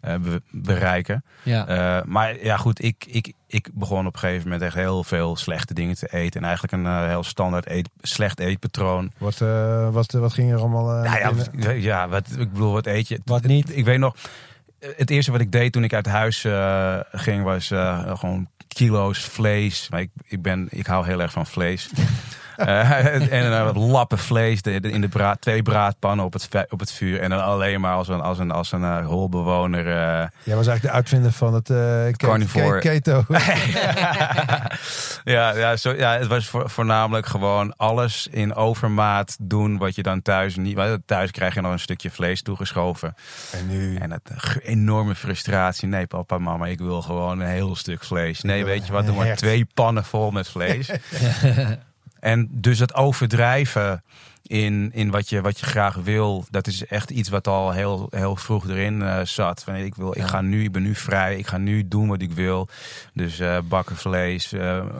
eh, be- bereiken. ja. Eh, maar ja, goed, ik, ik, ik begon op een gegeven moment echt heel veel slechte dingen te eten. En eigenlijk een eh, heel standaard eet, slecht eetpatroon. Wat, eh, wat, wat ging er allemaal eh, Nou ja, ja, wat, ik bedoel, wat eet je? Wat niet? Ik weet nog, het eerste wat ik deed toen ik uit huis eh, ging was eh, gewoon kilo's vlees. Maar ik, ik, ben, ik hou heel erg van vlees. Eh, (laughs) en dan wat lappen vlees in de braad, twee braadpannen op het, op het vuur. En dan alleen maar als een, als een, als een eh, holbewoner. eh, Jij was eigenlijk de uitvinder van het Carnivore. ke- keto. (laughs) (laughs) ja, ja, zo, ja, het was voor, voornamelijk gewoon alles in overmaat doen wat je dan thuis niet. Thuis krijg je nog een stukje vlees toegeschoven. en nu En eh, enorme frustratie. Nee, papa, mama, ik wil gewoon een heel stuk vlees. Nee, weet je wat, doe maar twee pannen vol met vlees. En dus het overdrijven in, in wat, je, wat je graag wil, dat is echt iets wat al heel, heel vroeg erin eh, zat. Van, ik, wil, ik, ga nu, ik ben nu vrij, ik ga nu doen wat ik wil. Dus eh bakken vlees,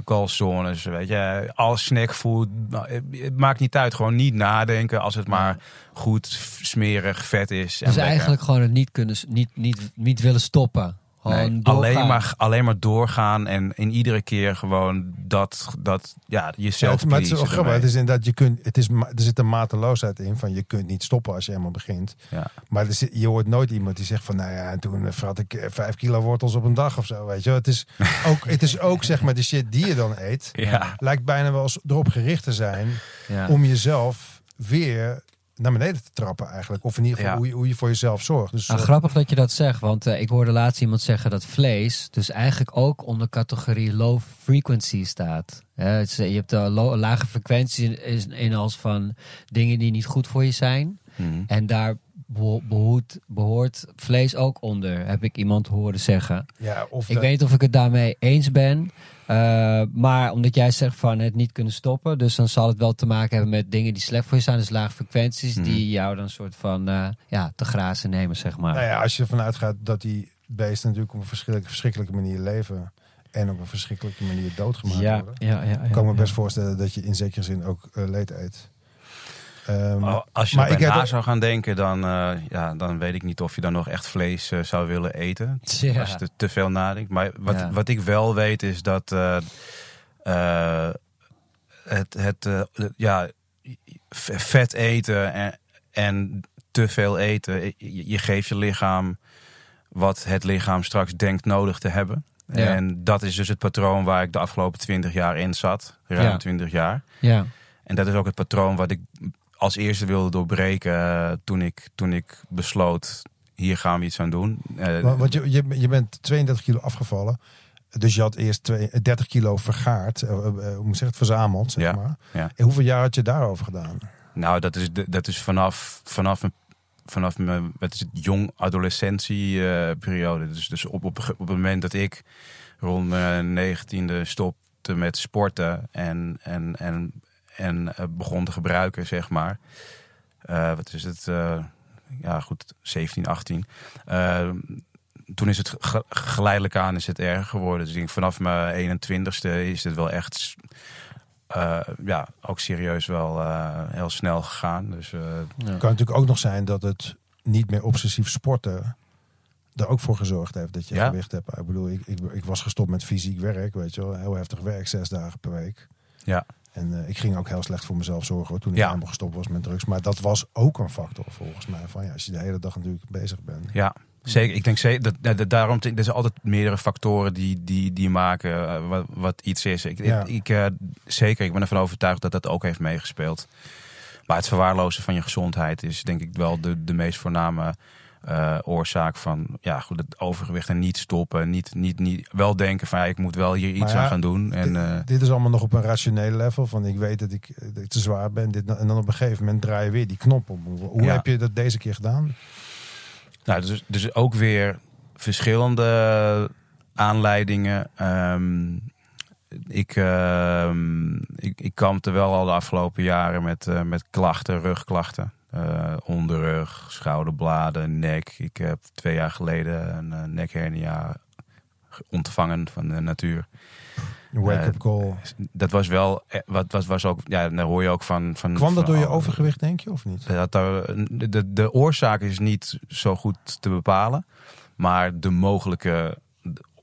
calzones, weet je, al snackfood. Nou, het, het maakt niet uit, gewoon niet nadenken als het maar goed, smerig, vet is. en Dus lekker. eigenlijk gewoon het niet kunnen, niet, niet, niet willen stoppen. Gewoon Nee, doorgaan. alleen, maar, alleen maar doorgaan en in iedere keer gewoon dat, dat ja, Ja, jezelf het, maar het is grappig. ermee. Het is inderdaad, je kunt, het is, er zit een mateloosheid in van je kunt niet stoppen als je eenmaal begint. Ja. Maar er zit- je hoort nooit iemand die zegt van, nou ja, en toen vrat ik eh, vijf kilo wortels op een dag of zo, weet je wel. Het is (laughs) ook, het is ook zeg maar de shit die je dan eet, Ja. lijkt bijna wel eens erop gericht te zijn Ja. om jezelf weer naar beneden te trappen eigenlijk. Of in ieder geval Ja. hoe, je, hoe je voor jezelf zorgt. Dus Nou, eh, grappig dat je dat zegt, want eh, ik hoorde laatst iemand zeggen dat vlees dus eigenlijk ook onder categorie low frequency staat. Het is, eh, je hebt de lo- lage frequenties in, in, als van dingen die niet goed voor je zijn. Mhm. En daar beho- behoort, behoort vlees ook onder, heb ik iemand horen zeggen. ja, of Ik de- weet niet of ik het daarmee eens ben. Eh, maar omdat jij zegt van het niet kunnen stoppen. Dus dan zal het wel te maken hebben met dingen die slecht voor je zijn. Dus lage frequenties Mhm. die jou dan soort van eh, ja, te grazen nemen, zeg maar. Nou ja, als je ervan uitgaat dat die beesten natuurlijk op een verschrikkelijke, verschrikkelijke manier leven en op een verschrikkelijke manier doodgemaakt ja, worden, ja, ja, ja, kan ik me ja. best voorstellen dat je in zekere zin ook eh, leed eet. Ehm, Maar als je maar ik na zou gaan denken, dan, eh, ja, dan weet ik niet of je dan nog echt vlees eh, zou willen eten. Als je te, te veel nadenkt. Maar wat, Ja. wat ik wel weet is dat eh, eh, het, het ja, vet eten en, en te veel eten, je, je geeft je lichaam wat het lichaam straks denkt nodig te hebben. Ja. En dat is dus het patroon waar ik de afgelopen twintig jaar in zat. Ruim Ja. twintig jaar. Ja, En dat is ook het patroon wat ik als eerste wilde doorbreken eh, toen, ik, toen ik besloot, hier gaan we iets aan doen. Eh, wa- want je, je, je bent 32 kilo afgevallen. Dus je had eerst twee, 30 kilo vergaard, eh, eh, hoe moet ik zeggen, verzameld, zeg Ja, maar. ja. En hoeveel jaar had je daarover gedaan? nou, dat is, de- dat is vanaf, vanaf, vanaf mijn wat is het, jong adolescentieperiode. dus dus op, op, op het moment dat ik rond mijn negentiende stopte met sporten en, en, en, en eh, begon te gebruiken, zeg maar. Eh, wat is het? eh, ja, goed, 17, 18. Eh, toen is het ge- geleidelijk aan is het erger geworden. Dus ik denk vanaf mijn 21ste is het wel echt eh, ja, ook serieus wel eh, heel snel gegaan. Dus eh, ja. Het kan natuurlijk ook nog zijn dat het niet meer obsessief sporten er ook voor gezorgd heeft dat je Ja? gewicht hebt. Ik bedoel, ik, ik, ik was gestopt met fysiek werk, weet je wel. Heel heftig werk, zes dagen per week. Ja. En eh, ik ging ook heel slecht voor mezelf zorgen hoor, toen ik Ja. helemaal gestopt was met drugs. Maar dat was ook een factor volgens mij. Van ja, als je de hele dag natuurlijk bezig bent. ja, zeker. Ik denk zeker dat, daarom er zijn altijd meerdere factoren die, die, die maken eh, wat, wat iets is. Ik, Ja. ik, ik, eh, zeker, ik ben ervan overtuigd dat dat ook heeft meegespeeld. Maar het verwaarlozen van je gezondheid is denk ik wel de, de meest voorname eh, oorzaak van ja, goed, het overgewicht en niet stoppen. Niet, niet, niet, wel denken van ja, ik moet wel hier iets ja, aan gaan doen. En, dit, eh, dit is allemaal nog op een rationele level. Van ik weet dat ik, eh, dat ik te zwaar ben. Dit, en dan op een gegeven moment draai je weer die knop om. Hoe Ja. heb je dat deze keer gedaan? Nou, dus, dus ook weer verschillende aanleidingen. Ehm, ik, ehm, ik, ik kampte wel al de afgelopen jaren met, met klachten, rugklachten. Eh, onderrug, schouderbladen, nek. Ik heb twee jaar geleden een eh, nekhernia ontvangen van de natuur. Wake-up Eh, call. Dat was wel, wat was, was ook, ja, daar hoor je ook van. van Kwam dat van door je overgewicht, denk je, of niet? dat de, de oorzaak is niet zo goed te bepalen. Maar de mogelijke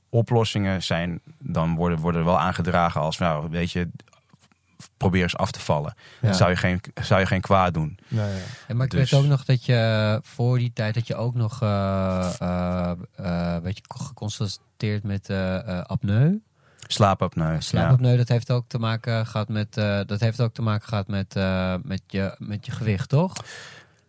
oplossingen zijn dan worden, worden wel aangedragen als, nou, weet je, probeer eens af te vallen. Ja. Dan zou je, geen, zou je geen kwaad doen. Nee, ja. Ja, maar ik Dus- weet ook nog dat je eh, voor die tijd dat je ook nog eh eh eh, weet je, geconstateerd met eh eh, apneu. Slaapapneu. Ja. Slaapapneu, dat heeft ook te maken gehad met, eh, dat heeft ook te maken gehad met, eh, met, je, met je gewicht, toch?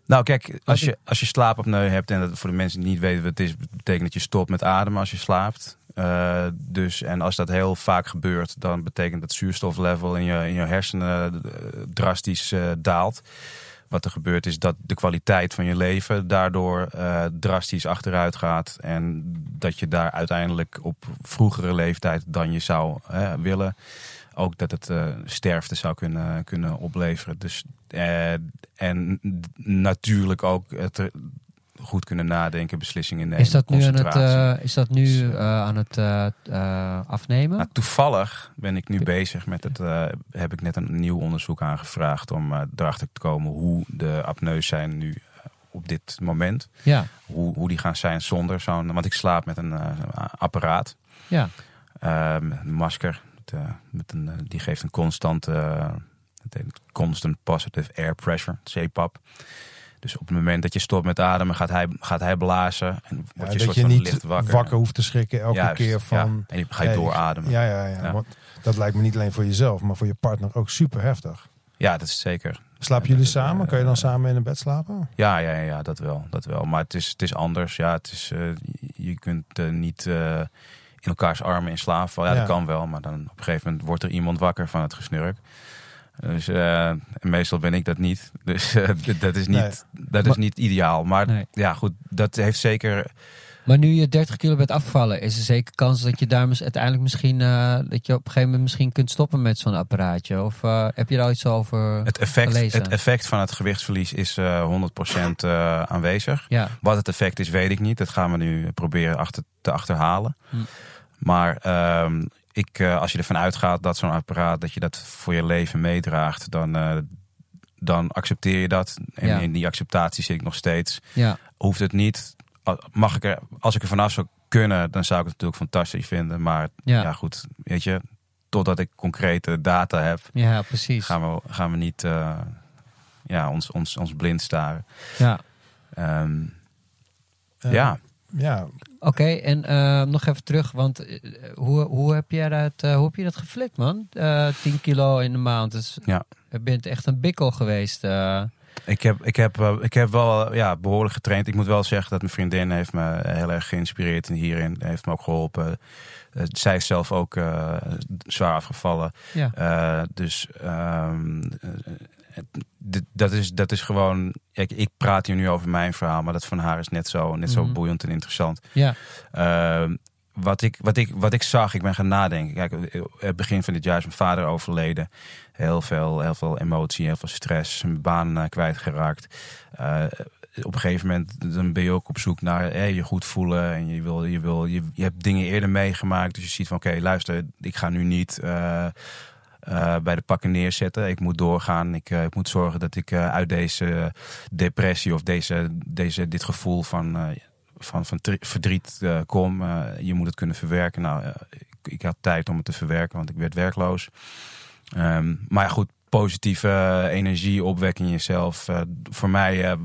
Nou, kijk, als je, als je slaapapneu hebt, en dat voor de mensen die niet weten wat het is, betekent dat je stopt met ademen als je slaapt. Eh, dus, en als dat heel vaak gebeurt, dan betekent dat zuurstoflevel in je, in je hersenen eh, drastisch eh, daalt. Wat er gebeurt is dat de kwaliteit van je leven daardoor drastisch achteruit gaat. En dat je daar uiteindelijk op vroegere leeftijd dan je zou willen ook dat het sterfte zou kunnen, kunnen opleveren. Dus, en natuurlijk ook het goed kunnen nadenken, beslissingen nemen. Is dat nu aan het, eh, is dat nu, eh, aan het eh, eh, afnemen? Nou, toevallig ben ik nu bezig met het. eh, heb ik net een nieuw onderzoek aangevraagd om eh, erachter te komen hoe de apneus zijn nu eh, op dit moment. Ja, Hoe, hoe die gaan zijn zonder zo'n. Want ik slaap met een eh, apparaat, ja. eh, met een masker. Met, eh, met een, eh, die geeft een constante, eh, constant positive air pressure, CPAP. Dus op het moment dat je stopt met ademen, gaat hij, gaat hij blazen. En Ja, word je dat soort je van niet licht wakker. wakker. hoeft te schrikken elke Juist, keer van... ja. En je ga je hey, doorademen. Ja, ja, ja. Want dat lijkt me niet alleen voor jezelf, maar voor je partner ook super heftig. Ja, dat is zeker. Slapen jullie dat- samen? eh, Kan je dan samen in een bed slapen? Ja, ja, ja, dat wel, dat wel. Maar het is, het is anders. Ja, het is, eh, je kunt eh, niet in elkaars armen in slaap vallen. Ja, Ja. dat kan wel, maar dan op een gegeven moment wordt er iemand wakker van het gesnurk. Dus eh, meestal ben ik dat niet. (laughs) Dus eh, dat is niet, Nee. dat is niet ideaal. Maar Nee. ja, goed, dat heeft zeker. Maar nu je 30 kilo bent afgevallen, is er zeker kans dat je daar uiteindelijk misschien, eh, dat je op een gegeven moment misschien kunt stoppen met zo'n apparaatje? Of heb je daar iets over Het effect, gelezen? het effect van het gewichtsverlies is eh 100% eh, aanwezig. Ja, Wat het effect is, weet ik niet. Dat gaan we nu proberen achter, te achterhalen. Hm. Maar ehm, ik, eh, als je ervan uitgaat dat zo'n apparaat dat je dat voor je leven meedraagt, dan, eh, dan accepteer je dat. En Ja. in die acceptatie zit ik nog steeds. ja, Hoeft het niet. Mag ik er, als ik er vanaf zou kunnen, dan zou ik het natuurlijk fantastisch vinden. Maar Ja. ja, goed, weet je, totdat ik concrete data heb, ja, precies. gaan we, gaan we niet eh, ja, ons, ons, ons blind staren. Ja. Ehm, Eh, ja. Ja, Oké, en eh, nog even terug, want eh, hoe, hoe, heb jij dat, eh, hoe heb je dat geflikt, man? Eh 10 kilo in de maand. Dus Ja. Je bent echt een bikkel geweest. Ik heb, ik heb, ik heb wel ja, behoorlijk getraind. Ik moet wel zeggen dat mijn vriendin heeft me heel erg geïnspireerd en hierin heeft me ook geholpen. Eh, zij is zelf ook zwaar afgevallen. ja. Dus ehm, eh, dat, is, dat is gewoon. Kijk, ik praat hier nu over mijn verhaal, maar dat van haar is net zo, net zo Mhm. boeiend en interessant. ja, Ehm, wat, ik, wat, ik, wat ik zag, ik ben gaan nadenken. Kijk, het begin van dit jaar is mijn vader overleden. Heel veel, heel veel emotie, heel veel stress. Mijn baan eh, kwijtgeraakt. Eh, op een gegeven moment dan ben je ook op zoek naar eh, je goed voelen. En je, wil, je, wil, je, je hebt dingen eerder meegemaakt. Dus je ziet van oké, luister, ik ga nu niet eh, eh, bij de pakken neerzetten. Ik moet doorgaan. Ik, eh, ik moet zorgen dat ik eh, uit deze depressie of deze, deze, dit gevoel van, van, van verdriet kom. Je moet het kunnen verwerken. Nou, ik, ik had tijd om het te verwerken, want ik werd werkloos. Ehm, maar goed, positieve energie opwekken in jezelf. Voor mij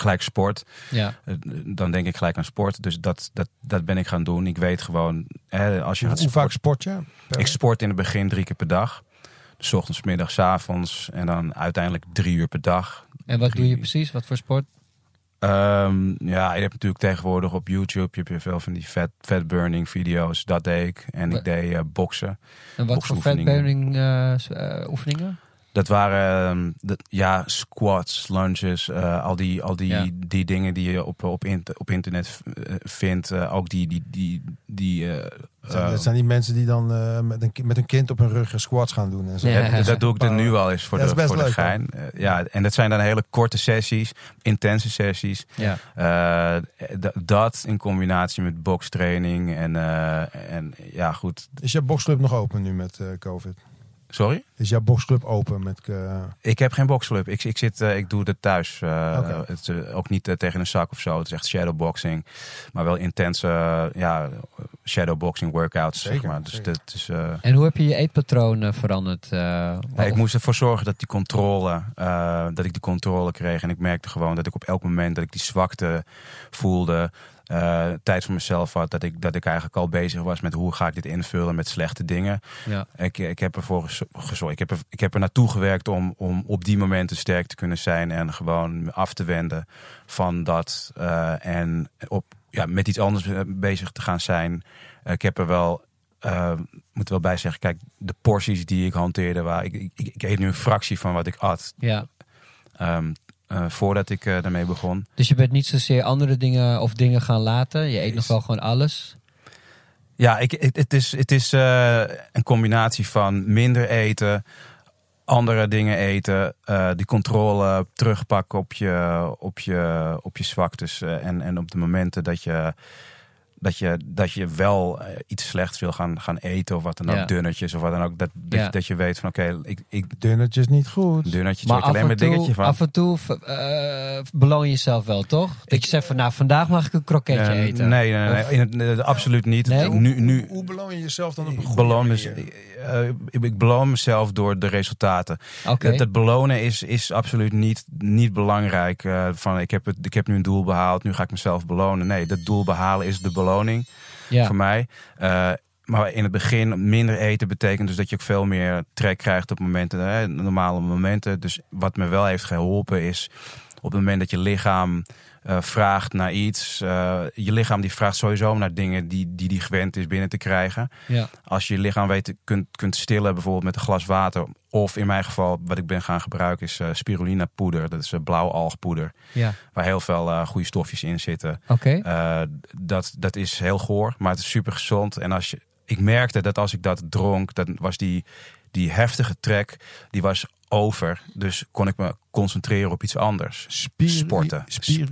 gelijk sport. ja. Eh, dan denk ik gelijk aan sport. Dus dat, dat, dat ben ik gaan doen. Ik weet gewoon, hè, als je hoe, gaat hoe vaak sport je? Ik sport in het begin drie keer per dag. Dus 's ochtends, middags, avonds. En dan uiteindelijk drie uur per dag. En wat doe je precies? Wat voor sport? Ehm, ja, je hebt natuurlijk tegenwoordig op YouTube je veel van die fat, fat burning video's. Dat deed ik. En ik deed eh, boksen. En wat voor eh, s- eh, oefeningen? Dat waren ehm, dat, ja, squats, lunges, eh, al, die, al die, Ja. die dingen die je op, op, op internet eh, vindt. Eh, ook die, die, die, die eh, Dat zijn, dat zijn die mensen die dan eh, met, een, met een kind op hun rug squats gaan doen. En zo. Ja. dat, dat doe ik er nu al eens voor Ja, de, voor de leuk, gein. Eh, ja, en dat zijn dan hele korte sessies, intense sessies. Ja. Eh, dat in combinatie met bokstraining en, eh, en ja, goed. Is jouw boxclub nog open nu met eh, COVID? Sorry? Is jouw boxclub open met... eh, Ik heb geen boxclub. Ik, ik, zit, eh, ik doe het thuis. eh, Oké. het, ook niet tegen een zak of zo. Het is echt shadowboxing. Maar wel intense ja, shadowboxing workouts. Zeker, zeg maar. Dus dat is, eh, En hoe heb je je eetpatroon veranderd? eh, Ja, of- ik moest ervoor zorgen dat die controle, eh, dat ik die controle kreeg. En ik merkte gewoon dat ik op elk moment dat ik die zwakte voelde, eh, tijd voor mezelf had, dat ik, dat ik eigenlijk al bezig was met hoe ga ik dit invullen met slechte dingen. ja. Ik, ik heb ervoor gezo- gezorgd. Ik heb, er, ik heb er naartoe gewerkt om, om op die momenten sterk te kunnen zijn en gewoon af te wenden van dat. eh, en op, ja, met iets anders eh, bezig te gaan zijn. Ik heb er wel, moet er wel bij zeggen, kijk, de porties die ik hanteerde, waar ik, ik, ik eet nu een fractie van wat ik at. ja. ehm, eh, voordat ik eh, daarmee begon. Dus je bent niet zozeer andere dingen of dingen gaan laten. Je eet Is- nog wel gewoon alles. Ja, ik, het, het is, het is eh, een combinatie van minder eten, andere dingen eten, die controle terugpakken op je, op je, op je zwaktes en, en op de momenten dat je, dat je, dat je wel eh, iets slechts wil gaan, gaan eten of wat dan ook, Ja. dunnetjes of wat dan ook. Dat, dat, Ja. je, dat je weet van oké, ik, ik Dunnetjes niet goed. dunnetjes Maar alleen maar en, toe, dingetje van. af en toe eh, beloon je jezelf wel, toch? Dat Ik- je zegt van, nou, vandaag mag ik een kroketje eten. Nee, nee, nee, het, nee, absoluut niet. Nee? Nu, nu, Hoe beloon je jezelf dan op een ik goede beloon, eh, ik, ik beloon mezelf door de resultaten. Oké. Dat, dat belonen is, is absoluut niet, niet belangrijk. van ik heb, het, ik heb nu een doel behaald, nu ga ik mezelf belonen. Nee, dat doel behalen is de beloning ja. voor mij. Eh, maar in het begin minder eten betekent dus dat je ook veel meer trek krijgt op momenten, hè, normale momenten. Dus wat me wel heeft geholpen is op het moment dat je lichaam eh, vraagt naar iets. eh, je lichaam die vraagt sowieso naar dingen die die, die gewend is binnen te krijgen. ja. Als je je lichaam weet, kunt, kunt stillen, bijvoorbeeld met een glas water. Of in mijn geval, wat ik ben gaan gebruiken, is eh, spirulina poeder. Dat is uh, blauwalgpoeder. ja. Waar heel veel goede stofjes in zitten. Oké. Eh, dat, dat is heel goor, maar het is super gezond. En als je, ik merkte dat als ik dat dronk, dan was die, die heftige trek, die was over. Dus kon ik me concentreren op iets anders. Sporten.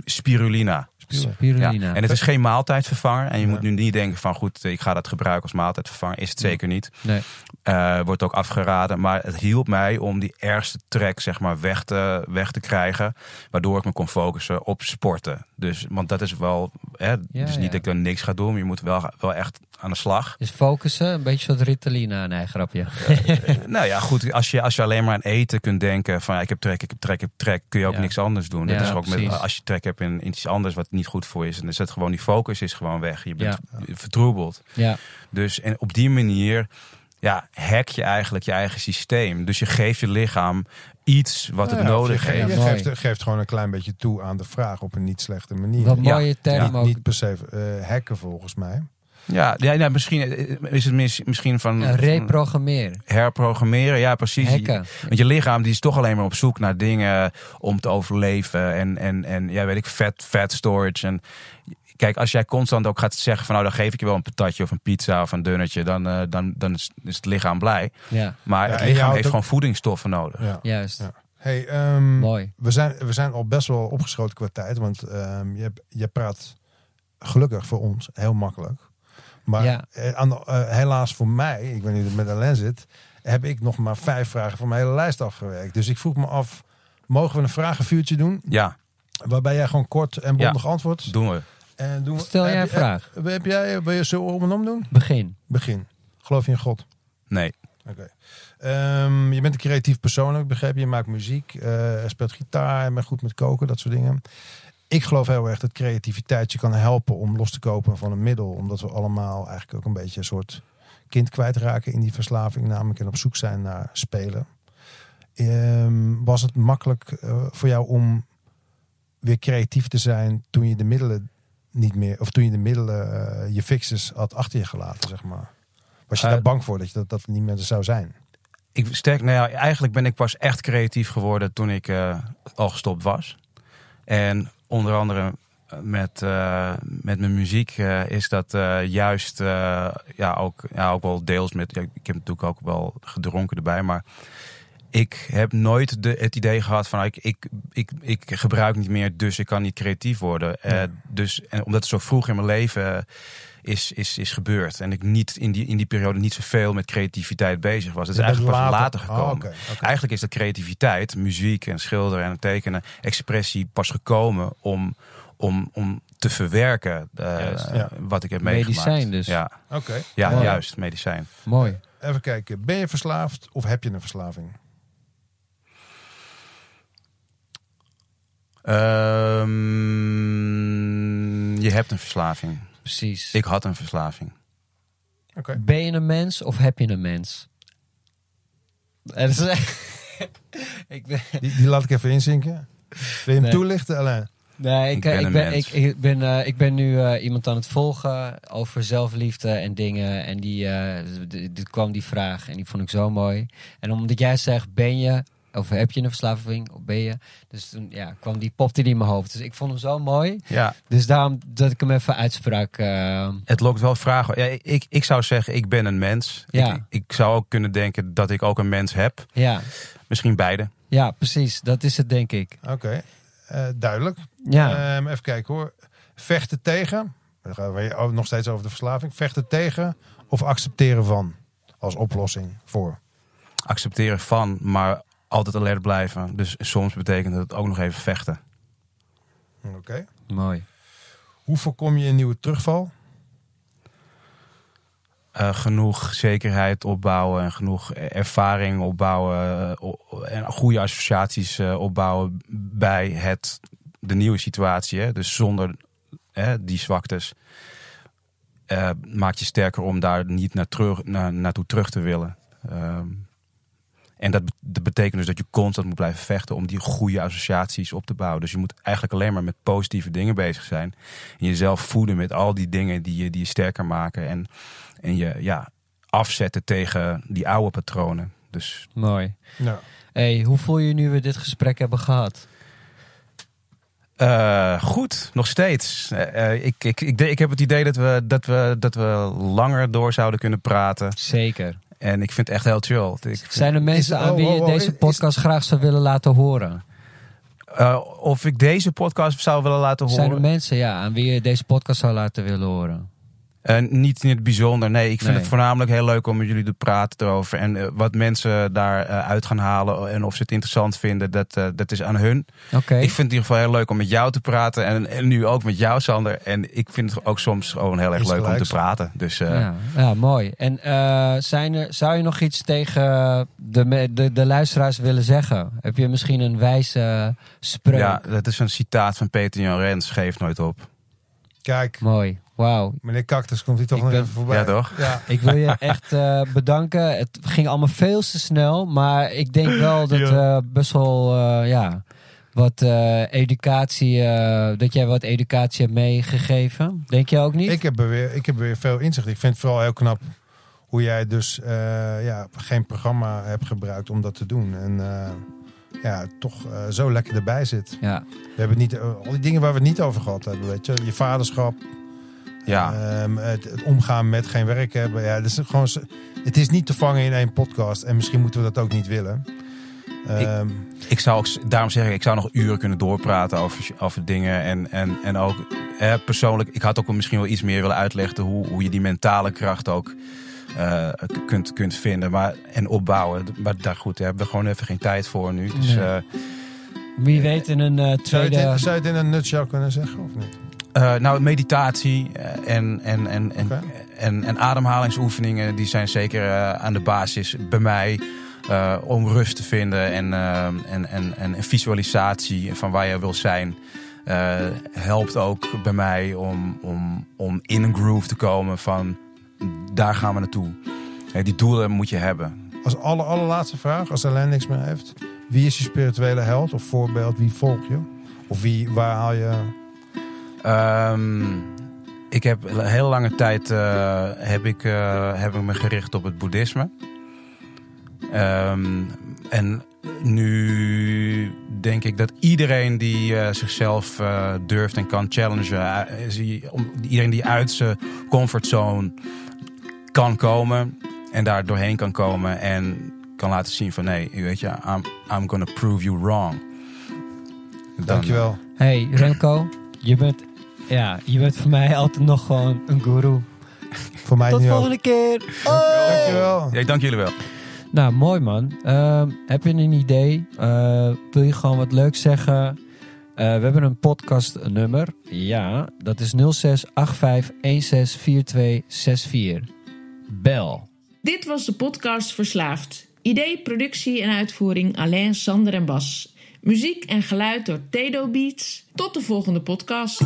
spirulina. Ja. Spirulina. En het is geen maaltijdvervanger. En je Ja. moet nu niet denken van goed, ik ga dat gebruiken als maaltijdvervanger. Is het zeker niet. Nee. Eh, wordt ook afgeraden. Maar het hielp mij om die ergste trek zeg maar, weg, te, weg te krijgen. Waardoor ik me kon focussen op sporten. Dus, want dat is wel. Hè, Ja, dus niet dat ik dan niks ga doen. Maar je moet wel, wel echt aan de slag. Dus focussen, een beetje zoals Ritalina. Nee, grapje. (laughs) nou ja, goed. Als je, als je alleen maar aan eten kunt denken. van ja, ik heb trek, ik heb trek, ik heb trek. kun je ook Ja. niks anders doen. Ja, dat is ook met, als je trek hebt in, in iets anders wat niet goed voor je is. Dan is het gewoon die focus is gewoon weg. Je bent Ja. vertroebeld. Ja. Dus en op die manier ja, hack je eigenlijk je eigen systeem. Dus je geeft je lichaam iets wat het ja, nodig je, heeft. Je geeft, geeft gewoon een klein beetje toe aan de vraag op een niet slechte manier. Wat Ja. mooie term niet, ook. niet per se eh, hacken volgens mij. Ja, ja, ja, misschien eh, is het mis- misschien van, Ja, van reprogrammeren. herprogrammeren. Ja, precies. Want je lichaam die is toch alleen maar op zoek naar dingen om te overleven. En, en, en ja, weet ik, fat, fat storage. En kijk, als jij constant ook gaat zeggen van nou, dan geef ik je wel een patatje of een pizza of een dunnetje, dan, eh, dan, dan is, is het lichaam blij. Ja, Maar Ja, het lichaam heeft ook- gewoon voedingsstoffen nodig. Ja. juist. Ja. Hey, ehm, Mooi. we, zijn, we zijn al best wel opgeschoten qua tijd. Want ehm, je, je praat gelukkig voor ons heel makkelijk. Maar Ja. eh, aan eh, helaas voor mij, ik weet niet hoe het met Alain zit, heb ik nog maar vijf vragen van mijn hele lijst afgewerkt. Dus ik vroeg me af, mogen we een vragenvuurtje doen? Ja, Waarbij jij gewoon kort en bondig antwoordt. doen we. En doen we, Stel jij een je- vraag. Heb, heb jij, wil je zo om en om doen? Begin. Begin. Geloof je in God? Nee. Oké. Ehm, je bent een creatief persoon, heb ik begrepen. Je maakt muziek, eh, speelt gitaar, je bent goed met koken, dat soort dingen. Ik geloof heel erg dat creativiteit je kan helpen om los te kopen van een middel. Omdat we allemaal eigenlijk ook een beetje een soort kind kwijtraken in die verslaving. Namelijk en op zoek zijn naar spelen. Ehm, was het makkelijk eh, voor jou om weer creatief te zijn toen je de middelen niet meer, of toen je de middelen, eh, je fixes had achter je gelaten, zeg maar? Was je Eh, daar bang voor dat je dat, dat niet meer zou zijn? Ik sterk, nou ja, eigenlijk ben ik pas echt creatief geworden toen ik eh, al gestopt was. En onder andere eh, met, eh, met mijn muziek eh, is dat juist ja, ook, ja, ook wel deels met. ja, ik heb natuurlijk ook wel gedronken erbij, maar ik heb nooit de, het idee gehad van ik, ik, ik, ik gebruik niet meer, dus ik kan niet creatief worden. Dus, en omdat het zo vroeg in mijn leven is, is, is gebeurd. En ik niet in die, in die periode niet zoveel met creativiteit bezig was. Het is eigenlijk pas later Oh, gekomen. oké. Eigenlijk is de creativiteit, muziek en schilderen en tekenen, expressie pas gekomen om, om, om te verwerken eh, Juist, ja. wat ik heb meegemaakt. Medicijn dus. Ja, Oké. ja Mooi. juist, medicijn. Mooi. Even kijken. Ben je verslaafd of heb je een verslaving? Ehm, je hebt een verslaving. Precies. Ik had een verslaving. Oké. Ben je een mens of heb je een mens? Er is... (laughs) ik ben... Die, die laat ik even inzinken. Wil je hem Nee. toelichten, Alain? Nee, ik, Ik ben ik, een ben, ik, ik ben, eh, ik ben nu eh, iemand aan het volgen over zelfliefde en dingen. En die, eh, d- d- d- kwam die vraag en die vond ik zo mooi. En omdat jij zegt, ben je Of heb je een verslaving? Of ben je? Dus toen ja, kwam die popte die in mijn hoofd. Dus ik vond hem zo mooi. Ja, Dus daarom dat ik hem even uitsprak. eh, het lokt wel vragen. Ja, ik, ik zou zeggen, ik ben een mens. Ja. Ik, ik zou ook kunnen denken dat ik ook een mens heb. ja. Misschien beide. ja, precies. Dat is het, denk ik. Oké, eh, duidelijk. Ja, Ehm, even kijken hoor. Vechten tegen. Dan gaan we nog steeds over de verslaving. Vechten tegen of accepteren van als oplossing voor. Accepteren van, maar altijd alert blijven. Dus soms betekent het ook nog even vechten. Oké. mooi. Hoe voorkom je een nieuwe terugval? Eh, genoeg zekerheid opbouwen en genoeg ervaring opbouwen eh, en goede associaties eh, opbouwen bij het, de nieuwe situatie. Hè? Dus zonder hè, die zwaktes eh, maakt je sterker om daar niet naar terug, naar, naartoe terug te willen. Ehm, en dat, be- dat betekent dus dat je constant moet blijven vechten om die goede associaties op te bouwen. Dus je moet eigenlijk alleen maar met positieve dingen bezig zijn. En jezelf voeden met al die dingen die je, die je sterker maken. En, en je ja, afzetten tegen die oude patronen. Dus Mooi. Nou, Hey, hoe voel je je nu we dit gesprek hebben gehad? eh, goed, nog steeds. Eh, eh, ik, ik, ik, ik heb het idee dat we, dat, we, dat we langer door zouden kunnen praten. Zeker. En ik vind het echt heel chill. Ik Zijn er mensen Is- aan oh, wie je oh, oh, deze is- podcast graag zou willen laten horen? eh, of ik deze podcast zou willen laten horen. Zijn er mensen ja, aan wie je deze podcast zou laten willen horen? Eh, niet in het bijzonder. Nee, ik vind Nee. het voornamelijk heel leuk om met jullie te praten erover. En eh, wat mensen daaruit uit gaan halen en of ze het interessant vinden, dat, eh, dat is aan hun. Oké. Ik vind het in ieder geval heel leuk om met jou te praten. En, en nu ook met jou, Sander. En ik vind het ook soms gewoon heel erg leuk om te praten. Dus eh, Ja, ja, mooi. En eh, zijn er, zou je nog iets tegen de, de, de luisteraars willen zeggen? Heb je misschien een wijze spreuk? ja, dat is een citaat van Peter Jan Rens. Geef nooit op. kijk, Mooi. Wauw. meneer Cactus komt hier toch Ik nog ben- even voorbij. Ja, toch? Ja. (laughs) Ik wil je echt eh, bedanken. Het ging allemaal veel te snel. Maar ik denk wel dat eh, best wel eh, ja, wat eh, educatie, eh, dat jij wat educatie hebt meegegeven. Denk je ook niet? Ik, heb er weer, ik heb er weer veel inzicht. Ik vind het vooral heel knap hoe jij dus eh, ja, geen programma hebt gebruikt om dat te doen. En eh, ja, toch eh, zo lekker erbij zit. Ja, We hebben niet, al die dingen waar we het niet over gehad hebben. Weet je? Je vaderschap, Ja, ehm, het, het omgaan met geen werk hebben. Ja, dat is gewoon, het is niet te vangen in één podcast. En misschien moeten we dat ook niet willen. Ehm, ik zou ook, daarom zeg ik, ik zou nog uren kunnen doorpraten over, over dingen. En, en, en ook eh, persoonlijk, ik had ook wel misschien wel iets meer willen uitleggen hoe, hoe je die mentale kracht ook eh, kunt, kunt vinden maar, en opbouwen. Maar daar goed, daar hebben we gewoon even geen tijd voor nu. Dus Nee. eh, wie weet in een eh, zou, je tweede... het in, zou je het in een nutshell kunnen zeggen of niet? Eh, nou, meditatie eh, en, en, en, en, en, en ademhalingsoefeningen, die zijn zeker eh, aan de basis bij mij. om rust te vinden en, en, en, en visualisatie van waar je wil zijn. helpt ook bij mij om, om, om in een groove te komen van daar gaan we naartoe. Die doelen moet je hebben. Als aller, allerlaatste vraag, als Alain niks meer heeft. Wie is je spirituele held of voorbeeld? Wie volg je? Of wie, waar haal je... Ehm, ik heb een hele lange tijd eh, heb ik, eh, heb ik me gericht op het boeddhisme. Ehm, en nu denk ik dat iedereen die eh, zichzelf eh, durft en kan challengen, iedereen die uit zijn comfortzone kan komen en daar doorheen kan komen en kan laten zien van nee, weet je, I'm, I'm gonna prove you wrong. Dan- Dankjewel. Hey Remco, je bent, ja, je bent voor mij altijd nog gewoon een guru. Voor mij Tot nu ook. volgende keer. Dankjewel. Ja, dank jullie wel. Nou, mooi man. Ehm, heb je een idee? Eh, wil je gewoon wat leuks zeggen? Eh, we hebben een podcastnummer. Ja, dat is 0685164264. Bel. Dit was de podcast Verslaafd. Idee, productie en uitvoering Alain, Sander en Bas. Muziek en geluid door Tedo Beats. Tot de volgende podcast.